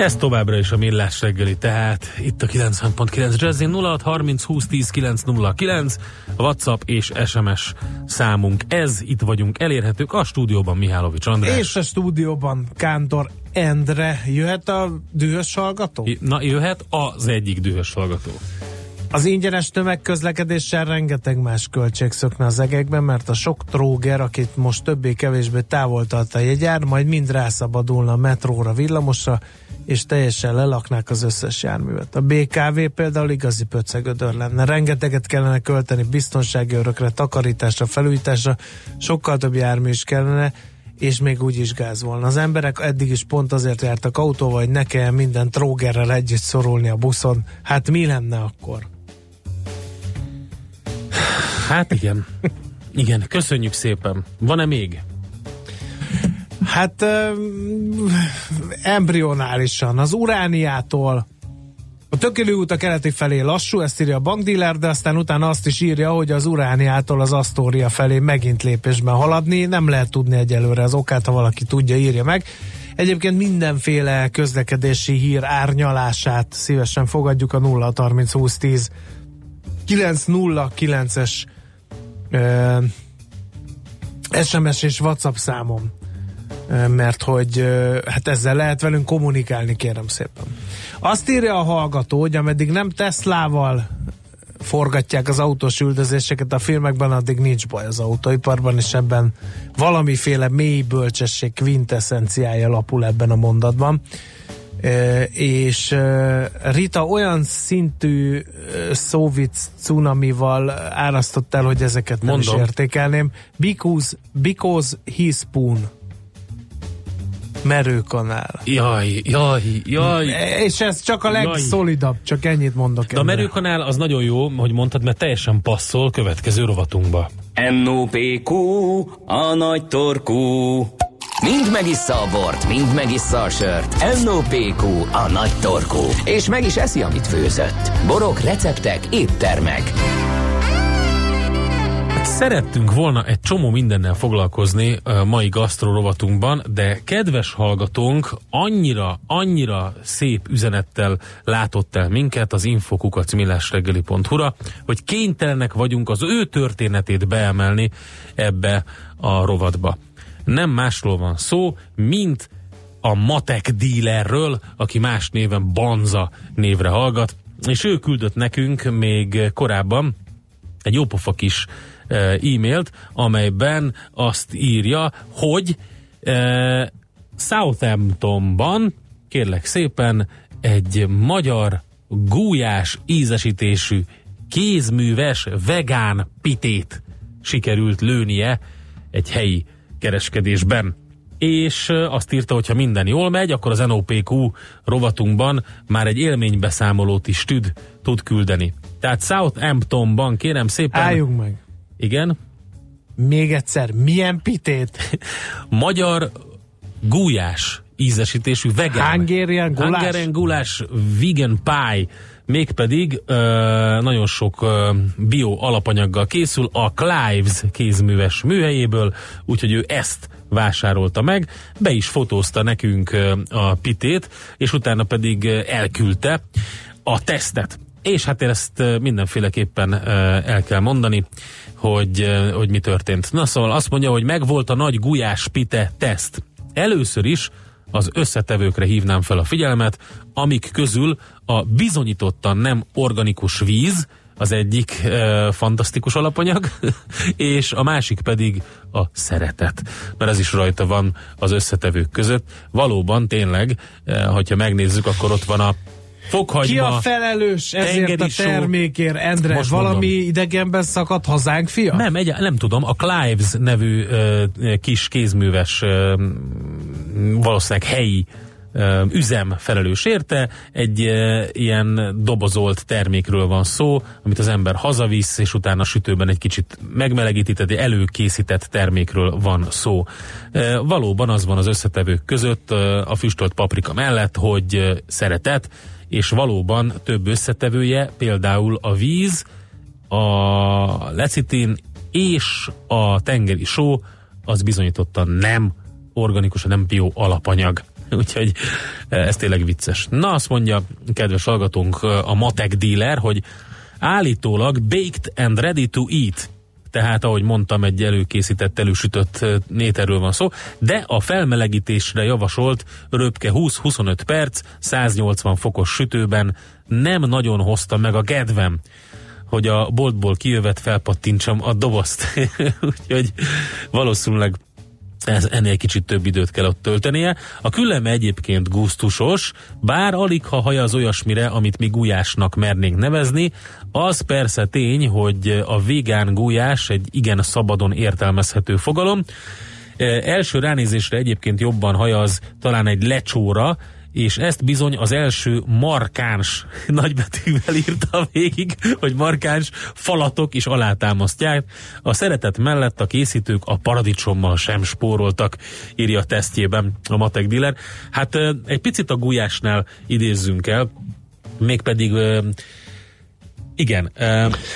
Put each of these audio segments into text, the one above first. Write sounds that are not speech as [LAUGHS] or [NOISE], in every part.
Ez továbbra is a millás reggeli, tehát itt a 90.9 Jazzy 06 30 20 10 909, a WhatsApp és SMS számunk ez, itt vagyunk elérhetők a stúdióban Mihálovics András. És a stúdióban Kántor Endre. Jöhet a dühös hallgató? Na, jöhet az egyik dühös hallgató. Az ingyenes tömegközlekedéssel rengeteg más költség szökne az egekben, mert a sok tróger, akit most többé-kevésbé távol tart a jegyár, majd mind rászabadulna a metróra, villamosra, és teljesen lelaknák az összes járművet. A BKV például igazi pöcegödör lenne. Rengeteget kellene költeni biztonsági örökre, takarításra, felújításra, sokkal több jármű is kellene, és még úgy is gáz volna. Az emberek eddig is pont azért jártak autóval, hogy ne kell minden trógerrel együtt szorulni a buszon. Hát mi lenne akkor? Hát igen. Igen, köszönjük szépen. Van-e még? Hát um, embrionálisan az Urániától a tökélő út a keleti felé lassú, ezt írja a bankdíler, de aztán utána azt is írja, hogy az Urániától az Asztória felé megint lépésben haladni. Nem lehet tudni egyelőre az okát, ha valaki tudja, írja meg. Egyébként mindenféle közlekedési hír árnyalását szívesen fogadjuk a 0 30 20 10 909-es SMS és WhatsApp számom mert hogy hát ezzel lehet velünk kommunikálni, kérem szépen. Azt írja a hallgató, hogy ameddig nem Teslával forgatják az autós üldözéseket a filmekben, addig nincs baj az autóiparban, és ebben valamiféle mély bölcsesség kvintessenciája lapul ebben a mondatban. És Rita olyan szintű szóvic cunamival árasztott el, hogy ezeket nem Mondom. is értékelném. Because, because he spoon merőkanál. Jaj, jaj, jaj. És ez csak a legszolidabb, csak ennyit mondok. De a merőkanál az nagyon jó, hogy mondtad, mert teljesen passzol következő rovatunkba. NOPQ, a nagy torkú. Mind megissza a bort, mind megissza a sört. NOPQ, a nagy torkú. És meg is eszi, amit főzött. Borok, receptek, éttermek. Szerettünk volna egy csomó mindennel foglalkozni a mai gasztrorovatunkban, de kedves hallgatónk annyira, annyira szép üzenettel látott el minket az infokukacmillásreggeli.hu-ra, hogy kénytelenek vagyunk az ő történetét beemelni ebbe a rovatba. Nem másról van szó, mint a matek dílerről, aki más néven Banza névre hallgat, és ő küldött nekünk még korábban egy jópofa kis e-mailt, amelyben azt írja, hogy e, Southamptonban, kérlek szépen, egy magyar gújás ízesítésű kézműves vegán pitét sikerült lőnie egy helyi kereskedésben. És azt írta, hogy ha minden jól megy, akkor az NOPQ rovatunkban már egy élménybeszámolót is tud, tud küldeni. Tehát Southamptonban kérem szépen... Álljunk meg! Igen? Még egyszer, milyen pitét? [LAUGHS] Magyar gulyás ízesítésű vegán. Hungarian gulás? Hungarian gulás vegan pie mégpedig ö, nagyon sok ö, bio alapanyaggal készül a Clives kézműves műhelyéből, úgyhogy ő ezt vásárolta meg, be is fotózta nekünk ö, a pitét, és utána pedig elküldte a tesztet. És hát ezt mindenféleképpen el kell mondani, hogy, hogy mi történt. Na szóval azt mondja, hogy megvolt a nagy gulyás pite teszt. Először is az összetevőkre hívnám fel a figyelmet, amik közül a bizonyítottan nem organikus víz, az egyik e, fantasztikus alapanyag, [LAUGHS] és a másik pedig a szeretet, mert ez is rajta van az összetevők között. Valóban tényleg, e, hogyha megnézzük, akkor ott van a Fokhagyma, Ki a felelős ezért a termékért, Endre? Most valami mondom. idegenben szakadt hazánk fia? Nem, egy, nem tudom. A Clives nevű ö, kis kézműves ö, valószínűleg helyi üzem felelős érte, egy ilyen dobozolt termékről van szó, amit az ember hazavisz, és utána sütőben egy kicsit megmelegíti, tehát előkészített termékről van szó. Valóban az van az összetevők között a füstölt paprika mellett, hogy szeretet, és valóban több összetevője, például a víz, a lecitin és a tengeri só, az bizonyítottan nem organikus, nem bio alapanyag. [LAUGHS] Úgyhogy ez tényleg vicces. Na, azt mondja kedves hallgatónk a Matek dealer, hogy állítólag baked and ready to eat tehát ahogy mondtam, egy előkészített, elősütött néterről van szó, de a felmelegítésre javasolt röpke 20-25 perc, 180 fokos sütőben nem nagyon hozta meg a kedvem hogy a boltból kijövet felpattintsam a dobozt. [LAUGHS] Úgyhogy valószínűleg ez, ennél kicsit több időt kell ott töltenie. A küleme egyébként gusztusos, bár alig ha haja az olyasmire, amit mi gulyásnak mernénk nevezni, az persze tény, hogy a végán gulyás egy igen szabadon értelmezhető fogalom. E, első ránézésre egyébként jobban hajaz talán egy lecsóra, és ezt bizony az első markáns [LAUGHS] nagybetűvel írta végig, hogy markáns falatok is alátámasztják. A szeretet mellett a készítők a paradicsommal sem spóroltak, írja a tesztjében a Matek Dealer. Hát egy picit a gulyásnál idézzünk el, mégpedig igen.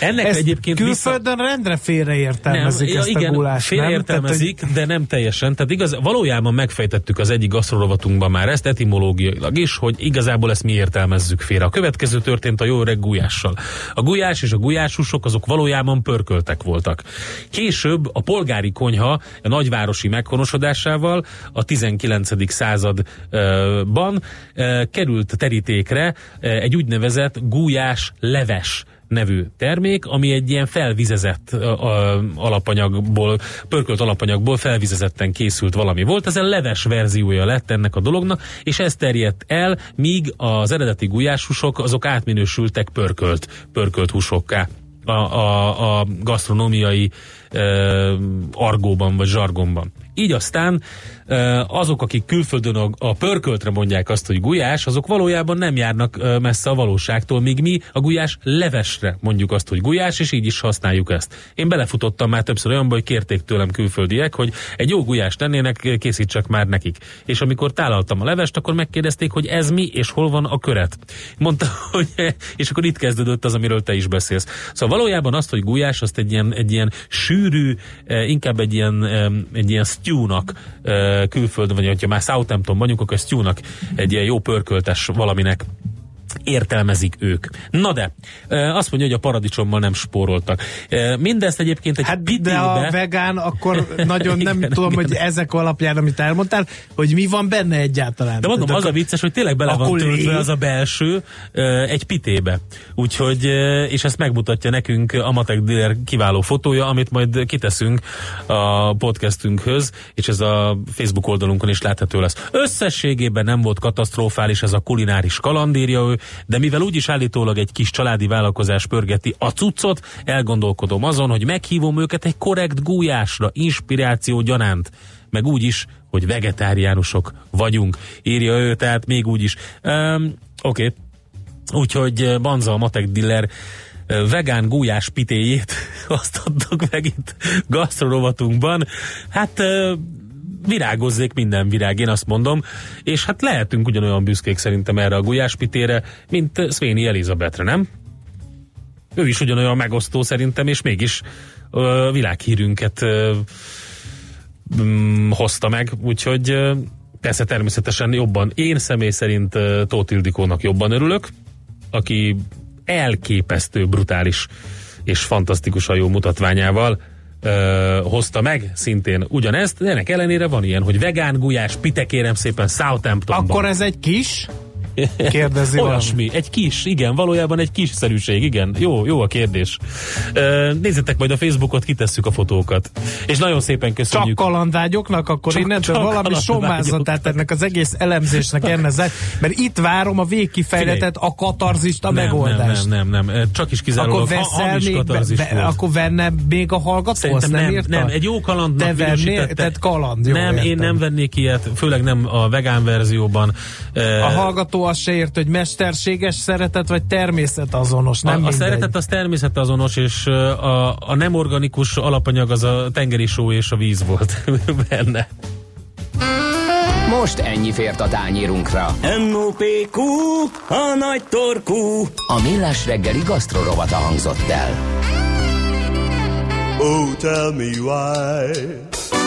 Ennek ezt egyébként külföldön vissza... rendre félreértelmezik nem, ezt igen, a gulást, félreértelmezik, nem? de nem teljesen. Tehát igaz, valójában megfejtettük az egyik gasztrorovatunkban már ezt etimológiailag is, hogy igazából ezt mi értelmezzük félre. A következő történt a jó öreg gulyással. A gulyás és a gulyásúsok azok valójában pörköltek voltak. Később a polgári konyha a nagyvárosi meghonosodásával a 19. században került terítékre egy úgynevezett gulyás leves nevű termék, ami egy ilyen felvizezett alapanyagból, pörkölt alapanyagból felvizezetten készült valami volt. Ez a leves verziója lett ennek a dolognak, és ez terjedt el, míg az eredeti gulyáshúsok azok átminősültek pörkölt, pörkölt húsokká a, a, a gasztronómiai argóban vagy zsargonban. Így aztán azok, akik külföldön a, pörköltre mondják azt, hogy gulyás, azok valójában nem járnak messze a valóságtól, míg mi a gulyás levesre mondjuk azt, hogy gulyás, és így is használjuk ezt. Én belefutottam már többször olyanba, hogy kérték tőlem külföldiek, hogy egy jó gulyást tennének, készítsek már nekik. És amikor tálaltam a levest, akkor megkérdezték, hogy ez mi, és hol van a köret. Mondta, [LAUGHS] hogy és akkor itt kezdődött az, amiről te is beszélsz. Szóval valójában azt, hogy gulyás, azt egy ilyen, egy ilyen sűrű, inkább egy ilyen, egy ilyen stew-nak külföldön, vagy ha már Southampton vagyunk, akkor stew-nak egy ilyen jó pörköltes valaminek értelmezik ők. Na de, azt mondja, hogy a paradicsommal nem spóroltak. Mindezt egyébként egy hát pitébe... de a vegán, akkor nagyon nem [LAUGHS] igen, tudom, igen. hogy ezek alapján, amit elmondtál, hogy mi van benne egyáltalán. De mondom, az a vicces, hogy tényleg bele van töltve az a belső egy pitébe. Úgyhogy, és ezt megmutatja nekünk a Matek Dealer kiváló fotója, amit majd kiteszünk a podcastünkhöz, és ez a Facebook oldalunkon is látható lesz. Összességében nem volt katasztrofális ez a kulináris kalandírja, ő de mivel úgyis állítólag egy kis családi vállalkozás pörgeti a cuccot, elgondolkodom azon, hogy meghívom őket egy korrekt gújásra, inspiráció gyanánt, meg úgy is, hogy vegetáriánusok vagyunk, írja ő, tehát még úgy is. Um, Oké, okay. úgyhogy Banza a Matek Diller vegán gulyás pitéjét [LAUGHS] azt adtok meg itt gasztrorovatunkban. Hát virágozzék minden virág, én azt mondom, és hát lehetünk ugyanolyan büszkék szerintem erre a gulyáspitére, mint Szvéni Elizabetre, nem? Ő is ugyanolyan megosztó szerintem, és mégis ö, világhírünket ö, mm, hozta meg, úgyhogy ö, persze természetesen jobban, én személy szerint ö, Tóth Ildikónak jobban örülök, aki elképesztő, brutális és fantasztikusan jó mutatványával hozta meg szintén ugyanezt, de ennek ellenére van ilyen, hogy vegán gulyás, pite kérem szépen Southamptonban. Akkor ez egy kis Kérdezi Olyasmi, egy kis, igen, valójában egy kis szerűség, igen. Jó, jó a kérdés. Nézzetek majd a Facebookot, kitesszük a fotókat. És nagyon szépen köszönjük. Csak kalandvágyoknak, akkor csak, innentől csak valami sommázatát ennek az egész elemzésnek ennezek, mert itt várom a végkifejletet, a katarzist, a nem, megoldást. Nem, nem, nem, nem, csak is kizárólag akkor veszel ha, még, be, be, akkor venne még a hallgató? Szerintem nem, nem, nem, egy jó kalandnak Te vennél, tehát kaland, jó, Nem, értem. én nem vennék ilyet, főleg nem a vegán verzióban. A hallgató azt se ért, hogy mesterséges szeretet, vagy természetazonos, nem A, a szeretet az természetazonos, és a, a nem organikus alapanyag az a tengeri só és a víz volt [LAUGHS] benne. Most ennyi fért a tányérunkra. M.O.P.Q. A nagy torkú. A millás reggeli gasztrorovata hangzott el. Oh, tell me why.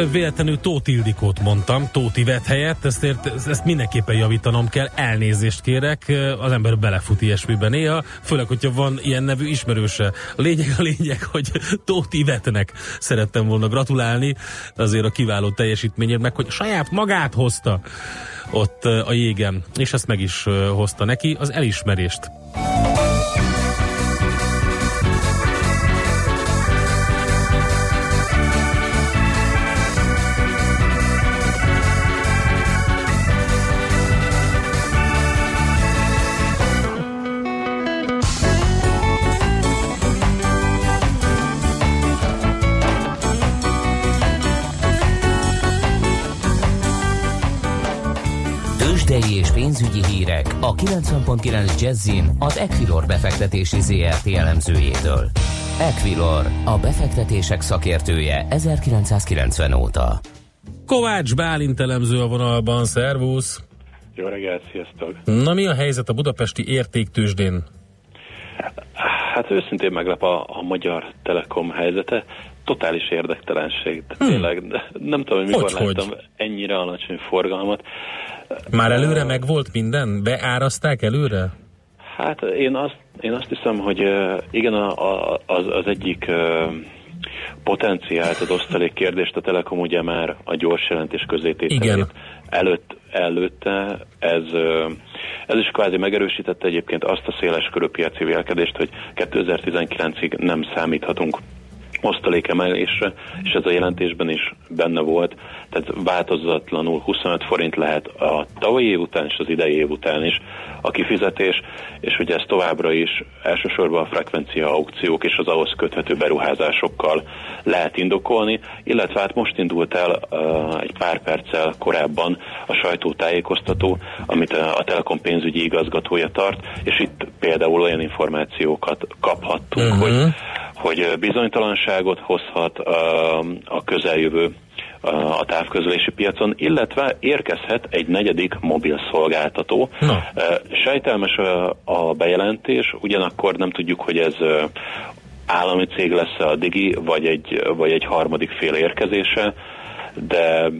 Előbb véletlenül Tóth Ildikót mondtam, Tóti vet helyett, ezt, ezt mindenképpen javítanom kell, elnézést kérek, az ember belefut ilyesmibe néha, főleg, hogyha van ilyen nevű ismerőse. A lényeg a lényeg, hogy Tóti vetnek szerettem volna gratulálni azért a kiváló teljesítményért, meg hogy saját magát hozta ott a jégen, és ezt meg is hozta neki, az elismerést. Pénzügyi hírek a 90.9 Jazzin az Equilor befektetési ZRT elemzőjétől. Equilor, a befektetések szakértője 1990 óta. Kovács Bálint elemző a vonalban, szervusz! Jó reggelt, sziasztok! Na mi a helyzet a budapesti értéktősdén? Hát őszintén meglep a, a magyar Telekom helyzete. Totális érdektelenség. Hmm. Tényleg, nem tudom, hogy mikor hogy, láttam hogy? ennyire alacsony forgalmat. Már előre meg volt minden? Beárazták előre? Hát én azt, én azt hiszem, hogy igen, a, a, az, az egyik potenciált az osztalék kérdést a Telekom ugye már a gyors jelentés közétételét előtt, előtte ez, ez is kvázi megerősítette egyébként azt a széles körű piaci vélkedést, hogy 2019-ig nem számíthatunk osztalékemelésre, és ez a jelentésben is benne volt, tehát változatlanul 25 forint lehet a tavalyi év után és az idei év után is a kifizetés, és ugye ez továbbra is elsősorban a frekvencia aukciók és az ahhoz köthető beruházásokkal lehet indokolni, illetve hát most indult el uh, egy pár perccel korábban a sajtótájékoztató, amit a Telekom pénzügyi igazgatója tart, és itt például olyan információkat kaphattunk, uh-huh. hogy hogy bizonytalanságot hozhat a közeljövő a távközlési piacon, illetve érkezhet egy negyedik mobil szolgáltató. Na. Sejtelmes a bejelentés, ugyanakkor nem tudjuk, hogy ez állami cég lesz a Digi, vagy egy, vagy egy harmadik fél érkezése, de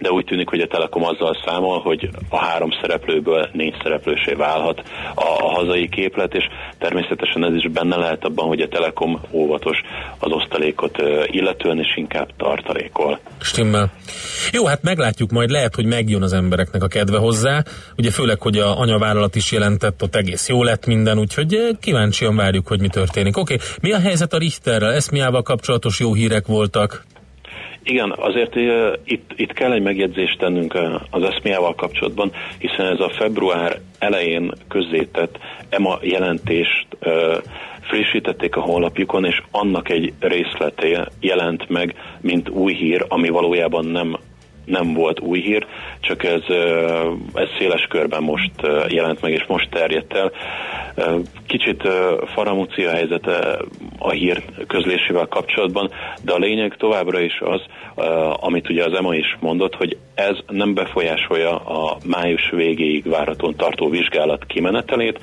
de úgy tűnik, hogy a Telekom azzal számol, hogy a három szereplőből négy szereplősé válhat a, a hazai képlet, és természetesen ez is benne lehet abban, hogy a Telekom óvatos az osztalékot illetően, és inkább tartalékol. Stimmel. Jó, hát meglátjuk majd, lehet, hogy megjön az embereknek a kedve hozzá, ugye főleg, hogy a anyavállalat is jelentett, ott egész jó lett minden, úgyhogy kíváncsian várjuk, hogy mi történik. Oké, okay. mi a helyzet a Richterrel? Eszmiával kapcsolatos jó hírek voltak. Igen, azért itt, itt kell egy megjegyzést tennünk az eszmiával kapcsolatban, hiszen ez a február elején közzétett EMA jelentést frissítették a honlapjukon, és annak egy részleté jelent meg, mint új hír, ami valójában nem nem volt új hír, csak ez, ez széles körben most jelent meg, és most terjedt el. Kicsit faramúci a helyzete a hír közlésével kapcsolatban, de a lényeg továbbra is az, amit ugye az EMA is mondott, hogy ez nem befolyásolja a május végéig várhatóan tartó vizsgálat kimenetelét.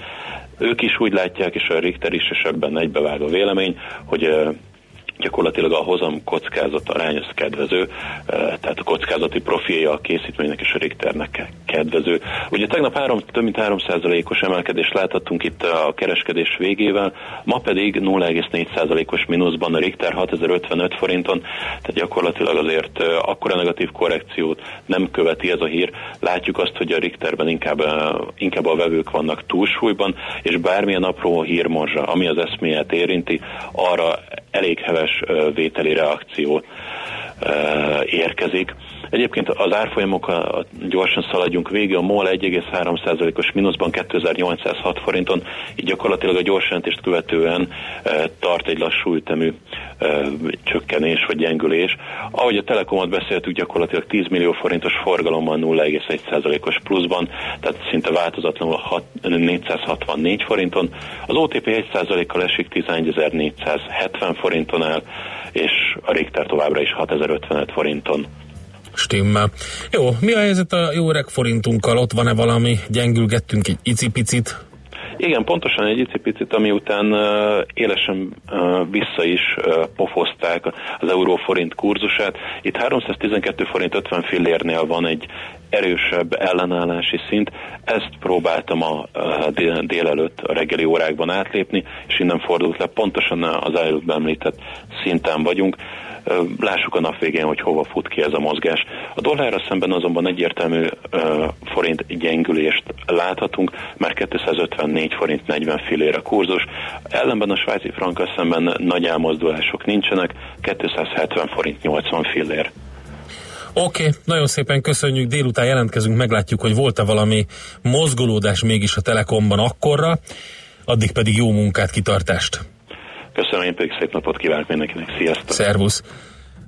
Ők is úgy látják, és a Richter is, és ebben egybevág a vélemény, hogy gyakorlatilag a hozam kockázat arány az kedvező, tehát a kockázati profilja a készítménynek és a Richternek kedvező. Ugye tegnap három, több mint 3%-os emelkedést láthattunk itt a kereskedés végével, ma pedig 0,4%-os mínuszban a Richter 6055 forinton, tehát gyakorlatilag azért akkora negatív korrekciót nem követi ez a hír. Látjuk azt, hogy a Richterben inkább, inkább a vevők vannak túlsúlyban, és bármilyen apró hírmorzsa, ami az eszméjét érinti, arra elég heves vételi reakció érkezik. Egyébként az árfolyamok gyorsan szaladjunk végig, a MOL 1,3%-os mínuszban 2806 forinton, így gyakorlatilag a gyorsjelentést követően tart egy lassú ütemű csökkenés vagy gyengülés. Ahogy a Telekomot beszéltük, gyakorlatilag 10 millió forintos forgalommal 0,1%-os pluszban, tehát szinte változatlanul 464 forinton. Az OTP 1%-kal esik 11.470 forinton el, és a Richter továbbra is 6055 forinton. Stimmel. Jó, mi a helyzet a jó öreg forintunkkal? Ott van-e valami? Gyengülgettünk egy icipicit? Igen, pontosan egy icipicit, ami után uh, élesen uh, vissza is uh, pofozták az euróforint kurzusát. Itt 312 forint 50 fillérnél van egy erősebb ellenállási szint. Ezt próbáltam a dél, délelőtt a reggeli órákban átlépni, és innen fordult le. Pontosan az előbb említett szinten vagyunk. Lássuk a nap végén, hogy hova fut ki ez a mozgás. A dollárra szemben azonban egyértelmű forint gyengülést láthatunk, már 254 forint 40 fillér a kurzus, ellenben a svájci franka szemben nagy elmozdulások nincsenek, 270 forint 80 fillér. Oké, okay, nagyon szépen köszönjük, délután jelentkezünk, meglátjuk, hogy volt-e valami mozgolódás mégis a Telekomban akkorra, addig pedig jó munkát, kitartást! Köszönöm, én pedig szép napot kívánok mindenkinek. Sziasztok! Szervusz!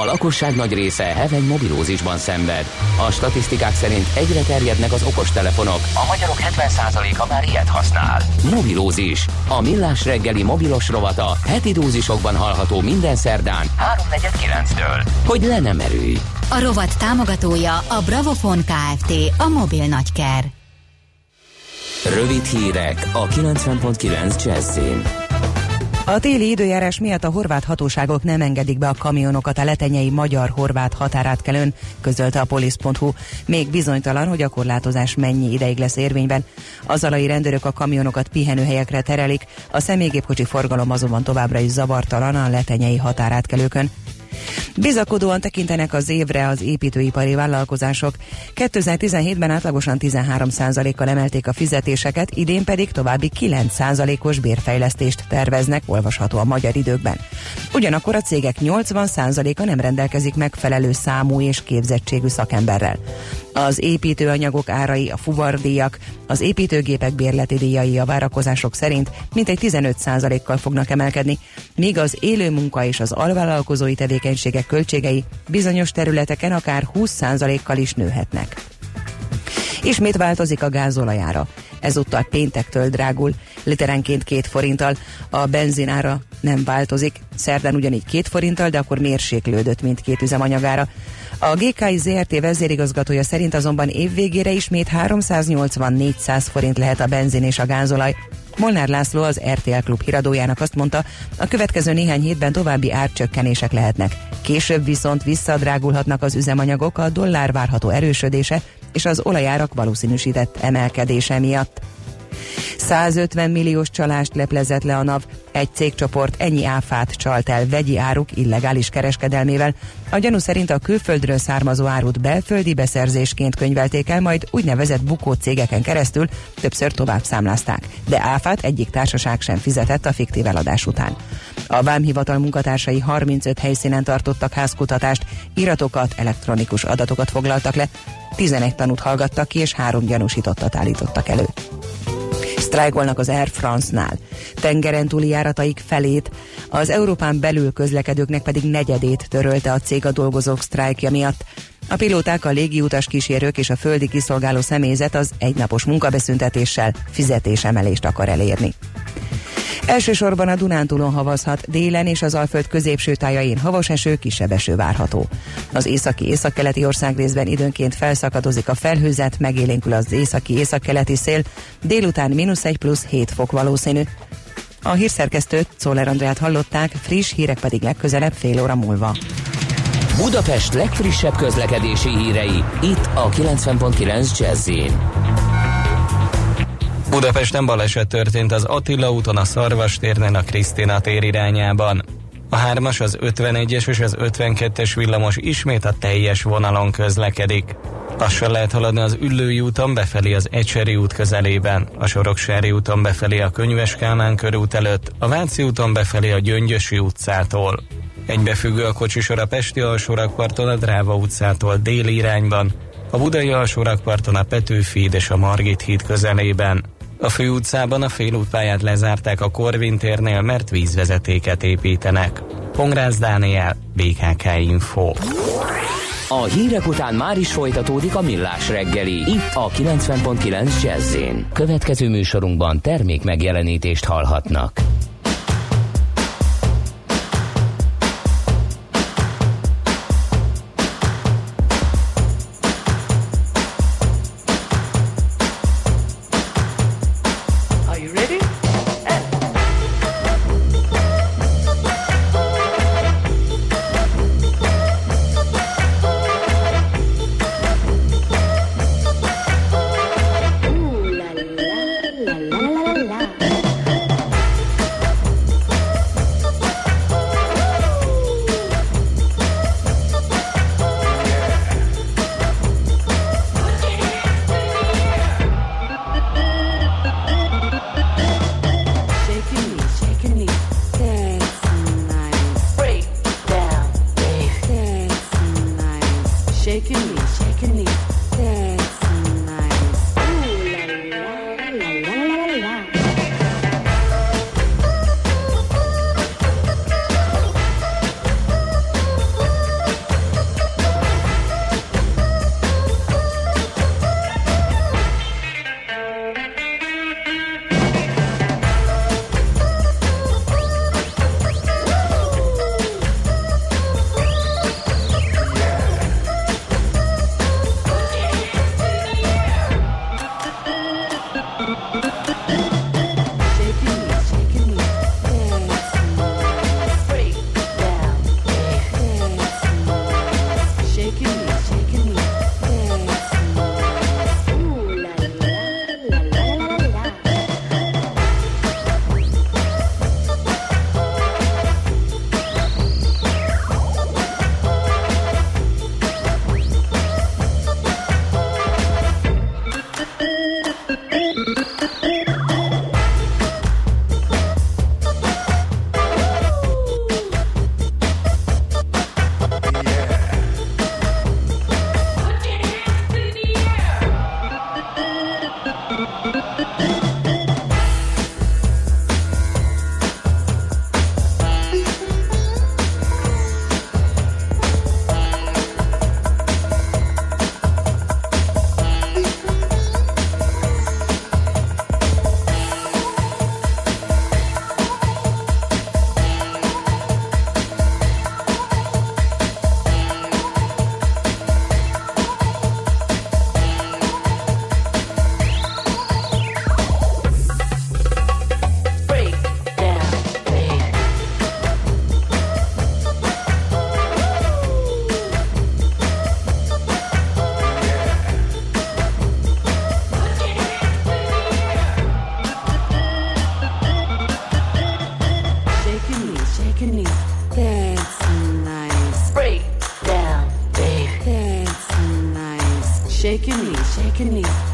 A lakosság nagy része heveny mobilózisban szenved. A statisztikák szerint egyre terjednek az okostelefonok. A magyarok 70%-a már ilyet használ. Mobilózis. A millás reggeli mobilos rovata heti dózisokban hallható minden szerdán 3.49-től. Hogy le nem erőj. A rovat támogatója a Bravofon Kft. A mobil nagyker. Rövid hírek a 90.9 Jazzin. A téli időjárás miatt a horvát hatóságok nem engedik be a kamionokat a letenyei magyar-horvát határátkelőn, közölte a polisz.hu. Még bizonytalan, hogy a korlátozás mennyi ideig lesz érvényben. Az alai rendőrök a kamionokat pihenőhelyekre terelik, a személygépkocsi forgalom azonban továbbra is zavartalan a letenyei határátkelőkön. Bizakodóan tekintenek az évre az építőipari vállalkozások. 2017-ben átlagosan 13%-kal emelték a fizetéseket, idén pedig további 9%-os bérfejlesztést terveznek, olvasható a magyar időkben. Ugyanakkor a cégek 80%-a nem rendelkezik megfelelő számú és képzettségű szakemberrel. Az építőanyagok árai, a fuvardíjak, az építőgépek bérleti díjai a várakozások szerint mintegy 15%-kal fognak emelkedni, míg az élő munka és az alvállalkozói tevékenységek költségei bizonyos területeken akár 20%-kal is nőhetnek. Ismét változik a gázolajára. Ezúttal péntektől drágul, literenként két forinttal. A benzinára nem változik, szerdán ugyanígy két forinttal, de akkor mérséklődött mindkét üzemanyagára. A GKI ZRT vezérigazgatója szerint azonban évvégére ismét 380-400 forint lehet a benzin és a gázolaj. Molnár László az RTL Klub híradójának azt mondta, a következő néhány hétben további árcsökkenések lehetnek. Később viszont visszadrágulhatnak az üzemanyagok a dollár várható erősödése és az olajárak valószínűsített emelkedése miatt. 150 milliós csalást leplezett le a NAV. Egy cégcsoport ennyi áfát csalt el vegyi áruk illegális kereskedelmével. A gyanú szerint a külföldről származó árut belföldi beszerzésként könyvelték el, majd úgynevezett bukó cégeken keresztül többször tovább számlázták. De áfát egyik társaság sem fizetett a fiktív eladás után. A vámhivatal munkatársai 35 helyszínen tartottak házkutatást, iratokat, elektronikus adatokat foglaltak le, 11 tanút hallgattak ki, és három gyanúsítottat állítottak elő. Sztrájkolnak az Air France-nál. Tengeren túli járataik felét, az Európán belül közlekedőknek pedig negyedét törölte a cég a dolgozók sztrájkja miatt. A pilóták, a légiutas kísérők és a földi kiszolgáló személyzet az egynapos munkabeszüntetéssel fizetésemelést akar elérni. Elsősorban a Dunántúlon havazhat, délen és az Alföld középső tájain havas eső, kisebb eső várható. Az északi északkeleti országrészben időnként felszakadozik a felhőzet, megélénkül az északi északkeleti szél, délután mínusz 1 plusz 7 fok valószínű. A hírszerkesztőt, Szóler Andrát hallották, friss hírek pedig legközelebb fél óra múlva. Budapest legfrissebb közlekedési hírei, itt a 90.9 jazz Budapesten baleset történt az Attila úton a Szarvastérnél a Krisztina tér irányában. A hármas, az 51-es és az 52-es villamos ismét a teljes vonalon közlekedik. Lassan lehet haladni az Üllői úton befelé az Ecseri út közelében, a Soroksári úton befelé a Könyves Kálmán körút előtt, a Váci úton befelé a Gyöngyösi utcától. Egybefüggő a kocsisor a Pesti alsórakparton a Dráva utcától déli irányban, a Budai alsórakparton a Petőfi és a Margit híd közelében. A főutcában a félútpályát lezárták a Korvin térnél, mert vízvezetéket építenek. Pongrász Dániel, BKK Info. A hírek után már is folytatódik a millás reggeli. Itt a 90.9 jazz Következő műsorunkban termék megjelenítést hallhatnak. Shake a knee.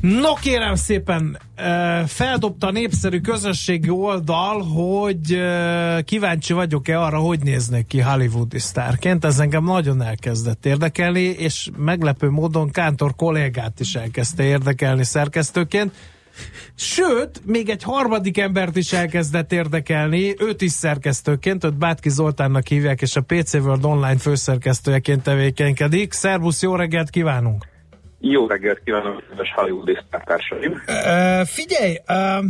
No kérem szépen, feldobta a népszerű közösségi oldal, hogy kíváncsi vagyok-e arra, hogy néznek ki hollywoodi sztárként. Ez engem nagyon elkezdett érdekelni, és meglepő módon Kántor kollégát is elkezdte érdekelni szerkesztőként. Sőt, még egy harmadik embert is elkezdett érdekelni, őt is szerkesztőként, őt Bátki Zoltánnak hívják, és a PC World Online főszerkesztőjeként tevékenykedik. Szervusz, jó reggelt kívánunk! Jó reggelt kívánok, kedves hollywoodi sztártársaim! Uh, figyelj, uh,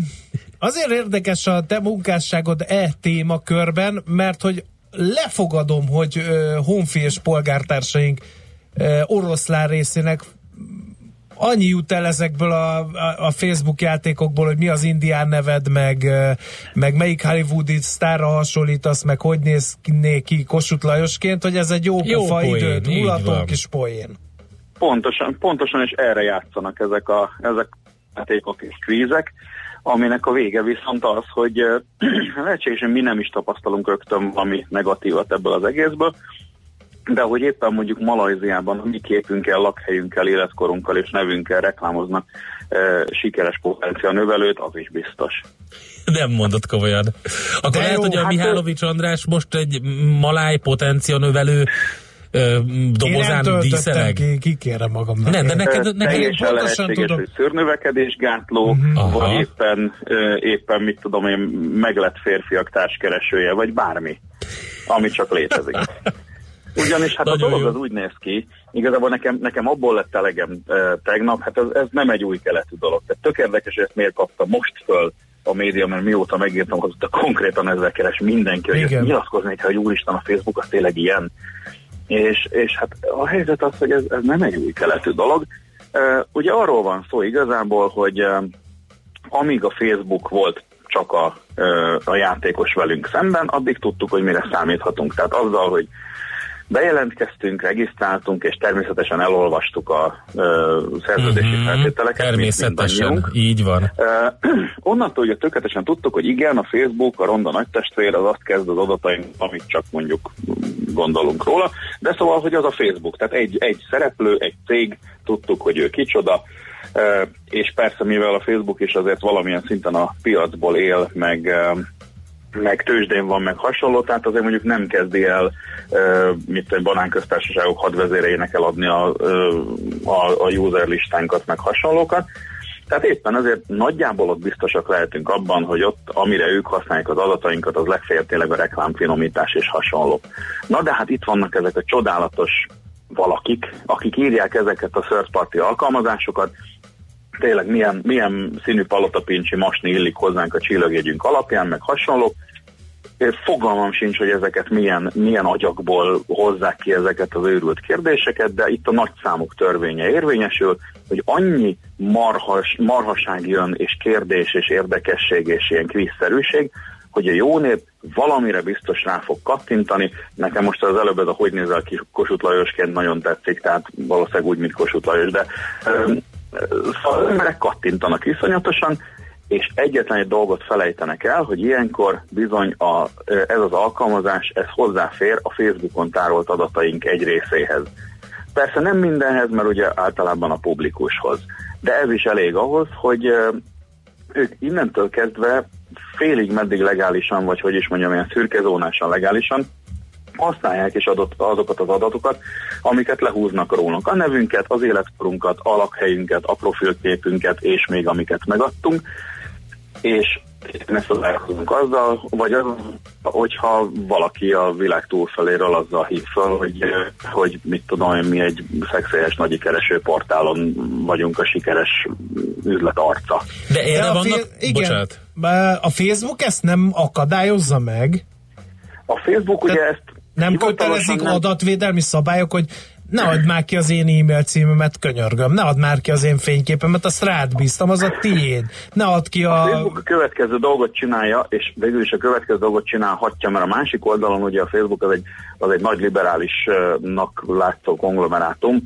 azért érdekes a te munkásságod e témakörben, mert hogy lefogadom, hogy uh, honfi és polgártársaink uh, oroszlán részének annyi jut el ezekből a, a, a Facebook játékokból, hogy mi az indián neved, meg, meg melyik hollywoodi sztárra hasonlítasz, meg hogy néz ki Kossuth Lajosként, hogy ez egy jó, Jó pofa poén, időt, mulató kis poén. Pontosan, pontosan és erre játszanak ezek a, ezek a játékok és kvízek, aminek a vége viszont az, hogy eh, [CLEARS THROAT] lehetségesen mi nem is tapasztalunk rögtön valami negatívat ebből az egészből, de hogy éppen mondjuk Malajziában a mi képünkkel, lakhelyünkkel, életkorunkkal és nevünkkel reklámoznak e, sikeres potenciál növelőt, az is biztos. Nem mondott komolyan. Akkor De lehet, jó, hogy a hát Mihálovics András most egy maláj potencia növelő ö, dobozán Én nem díszeleg? ki, ki kérem magamnak. Nem, de neked, neked Teljesen lehetséges, tudom. hogy szőrnövekedésgátló, Aha. vagy éppen, éppen, mit tudom én, meglett férfiak társkeresője, vagy bármi, ami csak létezik. [LAUGHS] Ugyanis hát Nagyon a dolog jó. az úgy néz ki, igazából nekem, nekem abból lett elegem e, tegnap, hát ez, ez nem egy új keletű dolog. Tehát tök érdekes, hogy ezt miért kapta most föl a média, mert mióta megírtam, azóta konkrétan ezzel keres mindenki, hogy Igen. nyilatkozni, hogy úristen a Facebook az tényleg ilyen. És, és hát a helyzet az, hogy ez, ez nem egy új keletű dolog. Ugye arról van szó igazából, hogy amíg a Facebook volt csak a, a játékos velünk szemben, addig tudtuk, hogy mire számíthatunk. Tehát azzal, hogy bejelentkeztünk, regisztráltunk, és természetesen elolvastuk a ö, szerződési Mhm, feltételeket. mint Természetesen, mindannyiunk. így van. Uh, [CLEARS THROAT] onnantól ugye tökéletesen tudtuk, hogy igen, a Facebook, a ronda nagytestvér az azt kezd az adataink, amit csak mondjuk gondolunk róla, de szóval, hogy az a Facebook, tehát egy, egy szereplő, egy cég, tudtuk, hogy ő kicsoda, és persze mivel a Facebook is azért valamilyen szinten a piacból él, meg meg tőzsdén van, meg hasonló, tehát azért mondjuk nem kezdi el, uh, mit banánköztársaságok hadvezéreinek eladni a, a, a user listánkat, meg hasonlókat. Tehát éppen azért nagyjából ott biztosak lehetünk abban, hogy ott, amire ők használják az adatainkat, az legfeljebb tényleg a reklámfinomítás és hasonló. Na de hát itt vannak ezek a csodálatos valakik, akik írják ezeket a third party alkalmazásokat, tényleg milyen, milyen színű palotapincsi masni illik hozzánk a csillagégyünk alapján, meg hasonló. Fogalmam sincs, hogy ezeket milyen, milyen agyakból hozzák ki ezeket az őrült kérdéseket, de itt a nagyszámok törvénye érvényesül, hogy annyi marhas, marhaság jön, és kérdés, és érdekesség, és ilyen kvízszerűség, hogy a jó nép valamire biztos rá fog kattintani. Nekem most az előbb ez a hogy nézel ki Kossuth Lajosként nagyon tetszik, tehát valószínűleg úgy, mint Kossuth Lajos, de szóval az emberek kattintanak iszonyatosan, és egyetlen egy dolgot felejtenek el, hogy ilyenkor bizony a, ez az alkalmazás, ez hozzáfér a Facebookon tárolt adataink egy részéhez. Persze nem mindenhez, mert ugye általában a publikushoz. De ez is elég ahhoz, hogy ők innentől kezdve félig meddig legálisan, vagy hogy is mondjam, ilyen szürkezónásan legálisan használják is adott, azokat az adatokat, amiket lehúznak rólunk. A nevünket, az életkorunkat, a lakhelyünket, a profilképünket, és még amiket megadtunk, és ezt találkozunk azzal, vagy az, hogyha valaki a világ túlfeléről azzal hív fel, hogy, hogy mit tudom én, mi egy szexélyes nagy kereső portálon vagyunk a sikeres üzlet arca. De erre De a vannak... fi- igen. Bocsánat. A Facebook ezt nem akadályozza meg? A Facebook ugye ezt Nem kötelezik nem- adatvédelmi szabályok, hogy ne add már ki az én e-mail címemet, könyörgöm, ne add már ki az én fényképemet, azt rád bíztam, az a tiéd. Ne add ki A a... Facebook a következő dolgot csinálja, és végül is a következő dolgot csinálhatja, mert a másik oldalon ugye a Facebook az egy, az egy nagy liberálisnak látszó konglomerátum,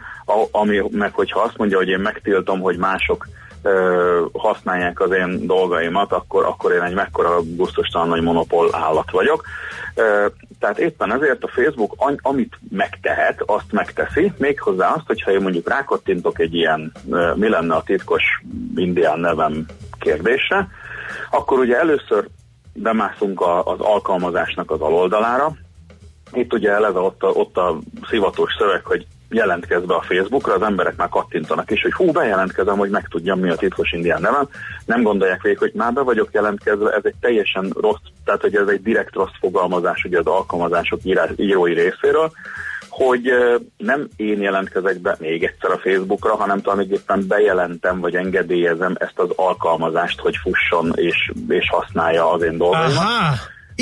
ami meg hogyha azt mondja, hogy én megtiltom, hogy mások ö, használják az én dolgaimat, akkor, akkor én egy mekkora gusztustalan nagy monopól állat vagyok. Ö, tehát éppen ezért a Facebook amit megtehet, azt megteszi, méghozzá azt, hogyha én mondjuk rákattintok egy ilyen ö, mi lenne a titkos indián nevem kérdésre, akkor ugye először bemászunk a, az alkalmazásnak az aloldalára. Itt ugye eleve ott a, ott a szivatós szöveg, hogy jelentkezz be a Facebookra, az emberek már kattintanak is, hogy hú, bejelentkezem, hogy megtudjam, mi a titkos indián nevem. Nem gondolják végig, hogy már be vagyok jelentkezve, ez egy teljesen rossz, tehát hogy ez egy direkt rossz fogalmazás ugye az alkalmazások írás, írói részéről, hogy nem én jelentkezek be még egyszer a Facebookra, hanem tulajdonképpen bejelentem, vagy engedélyezem ezt az alkalmazást, hogy fusson és, és használja az én dolgaimat.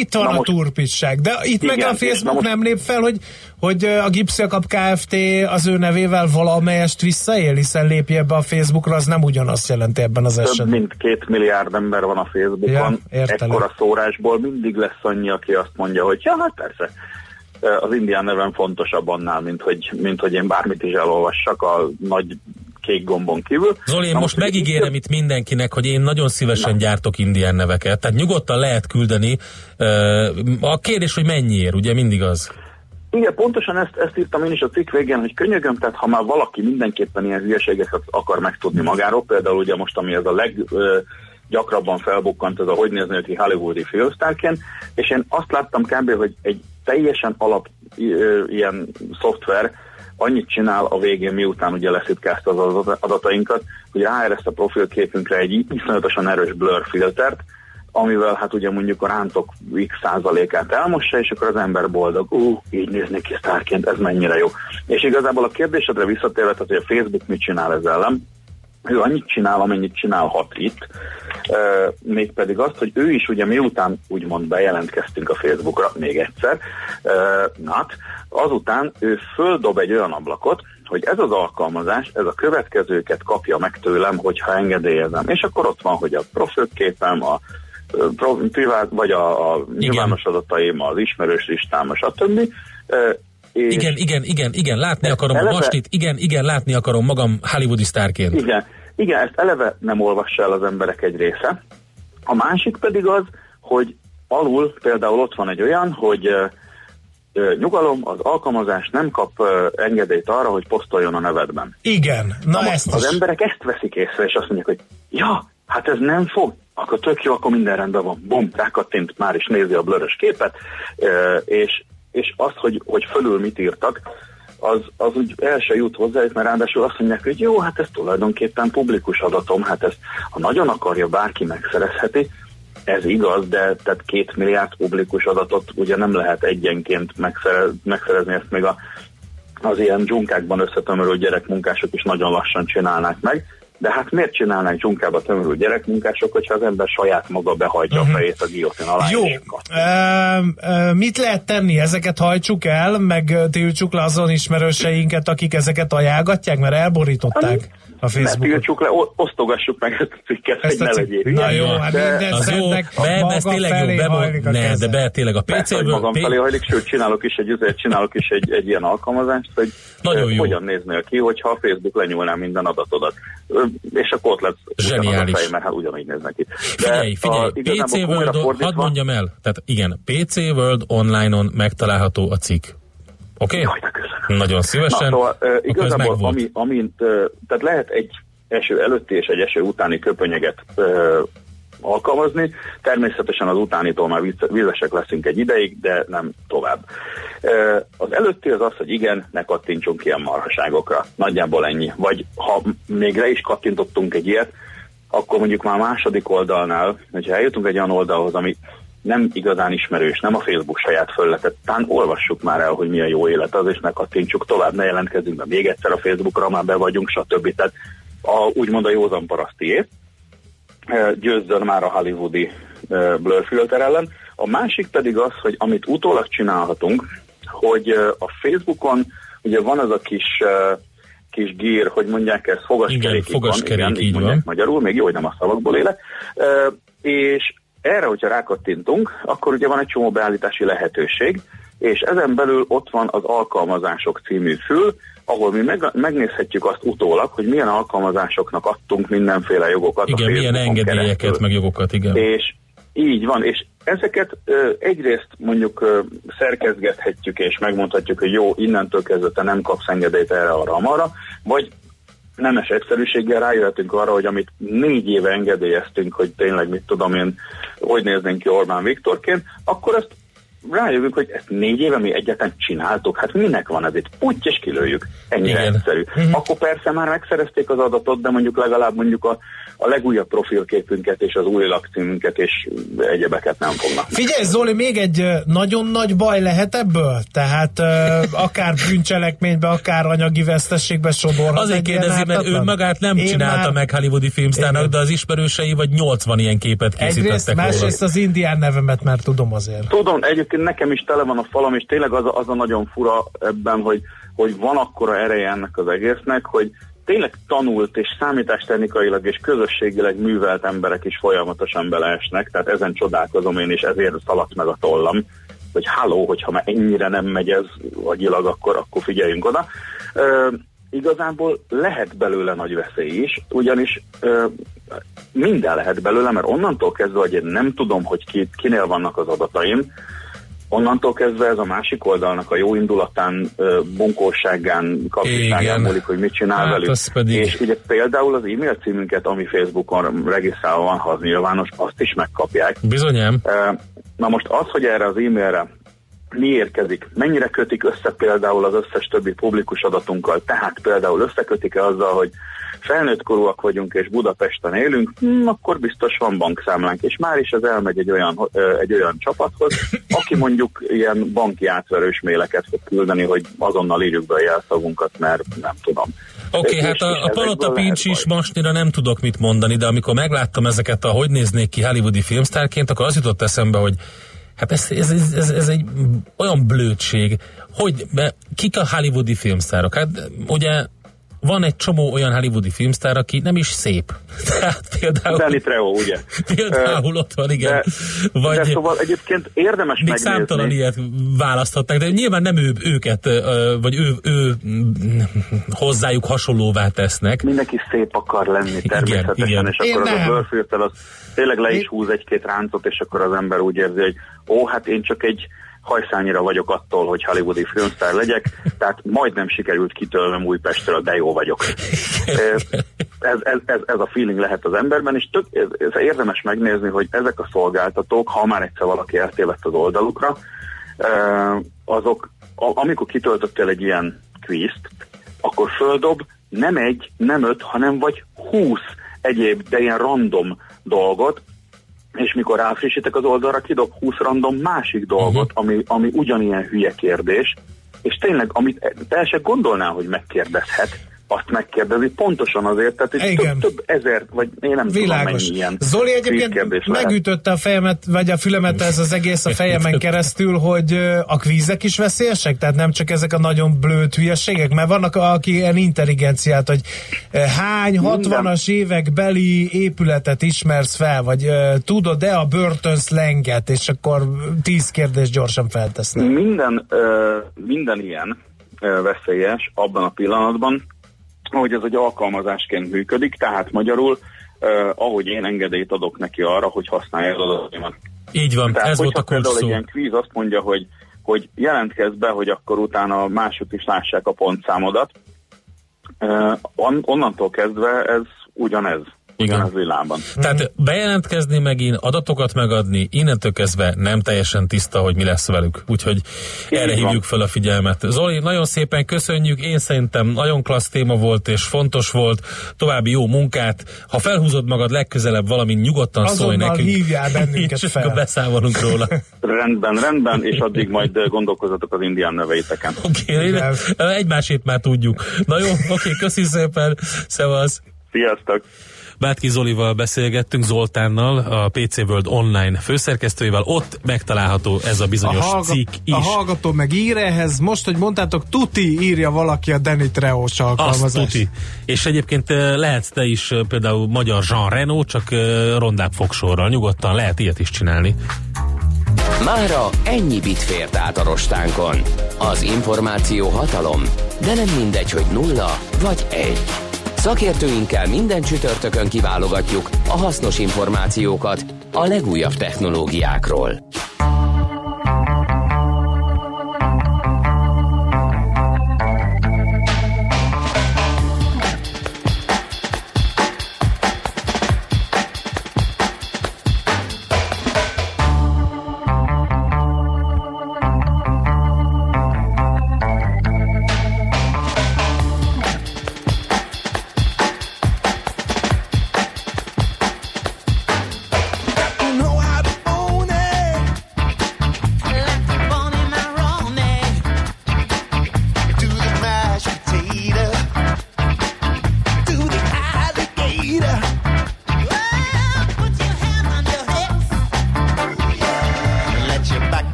Itt van Na a most- turpisság. De itt meg Igen, a és na Facebook most- nem lép fel, hogy, hogy a Gipszjakap Kft. az ő nevével valamelyest visszaél, hiszen lépje be a Facebookra, az nem ugyanazt jelenti ebben az Több esetben. mint két milliárd ember van a Facebookon, Ja, értelek. ekkora szórásból mindig lesz annyi, aki azt mondja, hogy ja, hát persze, az indián nevem fontosabb annál, mint hogy, mint hogy én bármit is elolvassak a nagy kék gombon kívül. Zoli, én Na most megígérem itt mindenkinek, hogy én nagyon szívesen gyártok indián neveket, tehát nyugodtan lehet küldeni. A kérdés, hogy mennyiért, ugye mindig az. Igen, pontosan ezt, ezt írtam én is a cikk végén, hogy könyögöm, tehát ha már valaki mindenképpen ilyen hülyeségeket akar megtudni magáról, például ugye most, ami ez a leg ö, gyakrabban felbukkant, ez a hogy nézni ki hollywoodi filmsztárként, és én azt láttam kb. hogy egy teljesen alap ö, ilyen szoftver annyit csinál a végén, miután ugye leszütkázta az adat- adatainkat, hogy ráereszt a profilképünkre egy iszonyatosan erős blur filtert, amivel hát ugye mondjuk a rántok x százalékát elmossa, és akkor az ember boldog, ú, így néznék ki sztárként, ez mennyire jó. És igazából a kérdésedre visszatérve, tehát, hogy a Facebook mit csinál ezzel ellen, ő annyit csinál, amennyit csinálhat itt, uh, mégpedig azt, hogy ő is ugye miután úgymond bejelentkeztünk a Facebookra még egyszer, uh, nat, azután ő földob egy olyan ablakot, hogy ez az alkalmazás, ez a következőket kapja meg tőlem, hogyha engedélyezem. És akkor ott van, hogy a profilképem, a privát, vagy a, a nyilvános adataim, az ismerős listám, stb. És Igen, igen, igen, igen, látni akarom a eleve- mastit, igen, igen, látni akarom magam hollywoodi sztárként. Igen, igen, ezt eleve nem olvassa el az emberek egy része. A másik pedig az, hogy alul például ott van egy olyan, hogy ö, nyugalom, az alkalmazás nem kap engedélyt arra, hogy posztoljon a nevedben. Igen, na, Na, ezt az is. emberek ezt veszik észre, és azt mondják, hogy ja, hát ez nem fog, akkor tök jó, akkor minden rendben van. Bum, rákattint, már is nézi a blörös képet, és, és azt, hogy, hogy fölül mit írtak, az, az úgy el se jut hozzájuk, mert ráadásul azt mondják, hogy jó, hát ez tulajdonképpen publikus adatom, hát ezt, ha nagyon akarja, bárki megszerezheti, ez igaz, de tehát két milliárd publikus adatot ugye nem lehet egyenként megszerez, megszerezni, ezt még a, az ilyen dzsunkákban összetömörült gyerekmunkások is nagyon lassan csinálnák meg, de hát miért csinálnák dzsunkába tömörült gyerekmunkások, hogyha az ember saját maga behajtja uh-huh. a fejét a guillotine alá? Jó. Ö, ö, mit lehet tenni? Ezeket hajtsuk el, meg tiltsuk le azon ismerőseinket, akik ezeket ajánlgatják, mert elborították. A Ne Facebookot. tiltsuk le, osztogassuk meg ezt a cikket, hogy Ezt a ne legyél Na jó, hát de, minden Az jó, maga ez tényleg felé jó, hajlik be, a ne, de be tényleg a Persze, hogy PC-ből, magam felé hajlik, sőt csinálok is egy üzlet, csinálok is egy, egy ilyen alkalmazást, hogy Nagyon jó. hogyan néznél ki, hogyha a Facebook lenyúlná minden adatodat. És akkor ott lesz Zseniális. a fej, mert hát ugyanígy néznek ki. De Figyelj, figyelj, a- PC World, fordítva- hadd mondjam el, tehát igen, PC World online-on megtalálható a cikk. Oké? Jaj, Nagyon Na, szívesen. szóval uh, igazából, ami, amint, uh, tehát lehet egy eső előtti és egy eső utáni köpönyeget uh, alkalmazni. Természetesen az utánitól már víz- vízesek leszünk egy ideig, de nem tovább. Az előtti az az, hogy igen, ne kattintsunk ilyen marhaságokra. Nagyjából ennyi. Vagy ha még le is kattintottunk egy ilyet, akkor mondjuk már második oldalnál, hogyha eljutunk egy olyan oldalhoz, ami nem igazán ismerős, nem a Facebook saját fölletet, tán olvassuk már el, hogy milyen jó élet az, és ne kattintsuk tovább, ne jelentkezünk be még egyszer a Facebookra, már be vagyunk, stb. Tehát a, úgymond a józan parasztiét eh, győzzön már a hollywoodi eh, blur filter ellen. A másik pedig az, hogy amit utólag csinálhatunk, hogy eh, a Facebookon ugye van az a kis kis gír, hogy mondják ezt, fogaskerék. Igen, fogaskerék, így mondják van. magyarul, még jó, hogy nem a szavakból élek. És erre, hogyha rákattintunk, akkor ugye van egy csomó beállítási lehetőség, és ezen belül ott van az alkalmazások című fül, ahol mi meg, megnézhetjük azt utólag, hogy milyen alkalmazásoknak adtunk mindenféle jogokat. Igen, milyen engedélyeket, keresztül. meg jogokat, igen. És így van, és ezeket ö, egyrészt mondjuk ö, szerkezgethetjük, és megmondhatjuk, hogy jó, innentől kezdve te nem kapsz engedélyt erre, arra, arra, vagy nemes egyszerűséggel rájöhetünk arra, hogy amit négy éve engedélyeztünk, hogy tényleg mit tudom én, hogy néznénk ki Orbán Viktorként, akkor ezt rájövünk, hogy ezt négy éve mi egyáltalán csináltuk, hát minek van ez itt? Úgy és kilőjük. Ennyire Igen. egyszerű. Akkor persze már megszerezték az adatot, de mondjuk legalább mondjuk a, a legújabb profilképünket és az új lakcímünket és egyebeket nem fognak. Figyelj Zoli, még egy nagyon nagy baj lehet ebből? Tehát [LAUGHS] akár bűncselekménybe, akár anyagi vesztességbe sodorhat. Azért kérdezi, mert ő magát nem Én csinálta már- meg hollywoodi filmsztárnak, de az ismerősei vagy 80 ilyen képet Egyrészt, készítettek róla. másrészt az indián nevemet már tudom azért. Tudom, egyébként nekem is tele van a falam, és tényleg az a, az a nagyon fura ebben, hogy, hogy van akkora ereje ennek az egésznek, hogy tényleg tanult és számítástechnikailag és közösségileg művelt emberek is folyamatosan beleesnek, tehát ezen csodálkozom én, és ezért szaladt meg a tollam, hogy halló, hogyha már ennyire nem megy ez agyilag, akkor, akkor figyeljünk oda. Ö, igazából lehet belőle nagy veszély is, ugyanis ö, minden lehet belőle, mert onnantól kezdve, hogy én nem tudom, hogy ki, kinél vannak az adataim, onnantól kezdve ez a másik oldalnak a jó indulatán, bunkóságán, kapcsolatságán Igen. múlik, hogy mit csinál Hát, velük. pedig- És ugye például az e-mail címünket, ami Facebookon regisztrálva van, ha az nyilvános, azt is megkapják. Bizonyám. Na most az, hogy erre az e-mailre mi érkezik, mennyire kötik össze például az összes többi publikus adatunkkal, tehát például összekötik-e azzal, hogy felnőtt korúak vagyunk és Budapesten élünk, hm, akkor biztos van bankszámlánk, és már is ez elmegy egy olyan, egy olyan csapathoz, aki mondjuk ilyen banki átverős méleket fog küldeni, hogy azonnal írjuk be a jelszavunkat, mert nem tudom. Oké, És- hát a, a Palota Pincs is masnira nem tudok mit mondani, de amikor megláttam ezeket a hogy néznék ki hollywoodi filmsztárként, akkor az jutott eszembe, hogy hát ez, ez, ez, ez, ez egy olyan blödség, hogy be, kik a hollywoodi filmsztárok? Hát ugye van egy csomó olyan hollywoodi filmsztár, aki nem is szép. [LAUGHS] Tehát például, Danny Trejo, ugye? például ott van, igen. De, Vagy, de szóval egyébként érdemes még megnézni. számtalan ilyet választhatták, de nyilván nem ő, őket, vagy ő, ő mm, hozzájuk hasonlóvá tesznek. Mindenki szép akar lenni természetesen, igen. és akkor Én az nem. a bőrfilter az tényleg le is húz egy-két ráncot, és akkor az ember úgy érzi, hogy ó, hát én csak egy hajszányira vagyok attól, hogy hollywoodi filmsztár legyek, tehát majdnem sikerült kitölnöm Újpestről, de jó vagyok. ez, ez, ez, ez a feeling lehet az emberben, és tök, ez, ez érdemes megnézni, hogy ezek a szolgáltatók, ha már egyszer valaki eltévedt az oldalukra, azok, amikor kitöltöttél egy ilyen kvízt, akkor földob nem egy, nem öt, hanem vagy húsz egyéb, de ilyen random dolgot, és mikor ráfrissítek az oldalra, kidob 20 random másik dolgot, uh-huh. ami, ami ugyanilyen hülye kérdés, és tényleg, amit te el se gondolnál, hogy megkérdezhet, azt megkérdezi, pontosan azért, tehát több, több ezer, vagy én nem tudom Világos. mennyi ilyen Zoli egyébként megütötte a fejemet, vagy a fülemet ez az egész a fejemen keresztül, hogy a kvízek is veszélyesek? Tehát nem csak ezek a nagyon blőtt hülyeségek? Mert vannak, aki ilyen intelligenciát, hogy hány 60-as évek beli épületet ismersz fel, vagy tudod-e a börtönszlenget, és akkor tíz kérdést gyorsan feltesznek. Minden, minden ilyen veszélyes abban a pillanatban, hogy ez egy alkalmazásként működik, tehát magyarul, ö, ahogy én engedélyt adok neki arra, hogy használja az adataimat. Így van, Tehát, ez volt a kulcs például egy szó. ilyen kvíz azt mondja, hogy, hogy jelentkezz be, hogy akkor utána mások is lássák a pontszámodat, on, onnantól kezdve ez ugyanez. Ugyanez világban. Tehát bejelentkezni megint, adatokat megadni, innentől kezdve nem teljesen tiszta, hogy mi lesz velük. Úgyhogy erre van. hívjuk fel a figyelmet. Zoli, nagyon szépen köszönjük, én szerintem nagyon klassz téma volt és fontos volt. További jó munkát. Ha felhúzod magad legközelebb valami, nyugodtan szólj Azonnal nekünk. hívjál bennünket [LAUGHS] és fel. beszámolunk róla. [LAUGHS] Rendben, rendben, és addig majd ö, gondolkozzatok az indián neveiteken. Oké, okay, egymásét már tudjuk. Na jó, oké, okay, köszi szépen, szevasz. Sziasztok! Bátki Zolival beszélgettünk, Zoltánnal, a PC World Online főszerkesztőjével. Ott megtalálható ez a bizonyos a, hallga- cikk is. a hallgató meg ír ehhez, most, hogy mondtátok, tuti írja valaki a Danny Treós Azt alkalmazást. tuti. És egyébként eh, lehetsz te is eh, például magyar Jean Renault, csak eh, rondább fogsorral. Nyugodtan lehet ilyet is csinálni. Mára ennyi bit fért át a rostánkon. Az információ hatalom, de nem mindegy, hogy nulla vagy egy. Szakértőinkkel minden csütörtökön kiválogatjuk a hasznos információkat a legújabb technológiákról.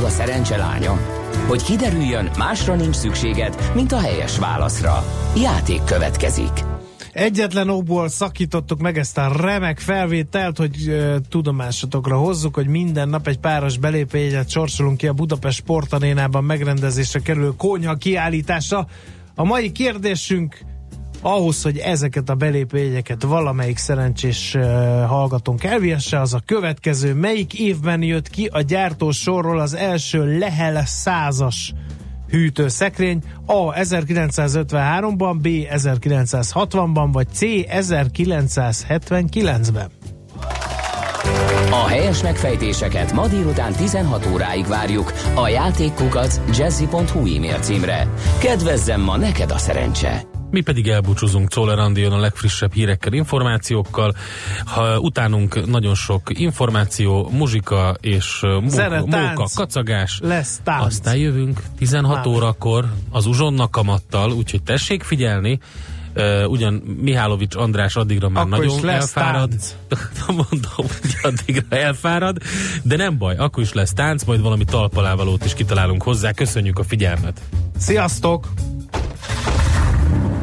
Esetleg a szerencse lánya? Hogy kiderüljön, másra nincs szükséged, mint a helyes válaszra. Játék következik. Egyetlen okból szakítottuk meg ezt a remek felvételt, hogy uh, tudomásatokra hozzuk, hogy minden nap egy páros belépőjegyet sorsolunk ki a Budapest Sportarénában megrendezésre kerülő konyha kiállításra. A mai kérdésünk ahhoz, hogy ezeket a belépőjegyeket valamelyik szerencsés uh, hallgatónk elvihesse, az a következő. Melyik évben jött ki a gyártó sorról az első Lehel százas hűtőszekrény? A. 1953-ban, B. 1960-ban, vagy C. 1979-ben? A helyes megfejtéseket ma délután 16 óráig várjuk a játékkukac jazzy.hu e-mail címre. Kedvezzem ma neked a szerencse! Mi pedig elbúcsúzunk Czoller a legfrissebb hírekkel, információkkal. Ha utánunk nagyon sok információ, muzsika és uh, móka, móka, tánc. kacagás. Lesz tánc. Aztán jövünk 16 Már. órakor az uzsonna kamattal, úgyhogy tessék figyelni. Uh, ugyan Mihálovics András addigra már Akkor nagyon elfárad. tánc. [LAUGHS] Mondom, hogy addigra elfárad, de nem baj, akkor is lesz tánc, majd valami talpalávalót is kitalálunk hozzá. Köszönjük a figyelmet! Sziasztok!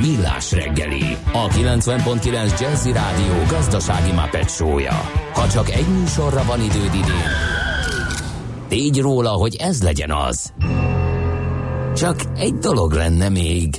Millás reggeli, a 90.9 Jazzy Rádió gazdasági mapetsója. Ha csak egy műsorra van időd idén, tégy róla, hogy ez legyen az. Csak egy dolog lenne még.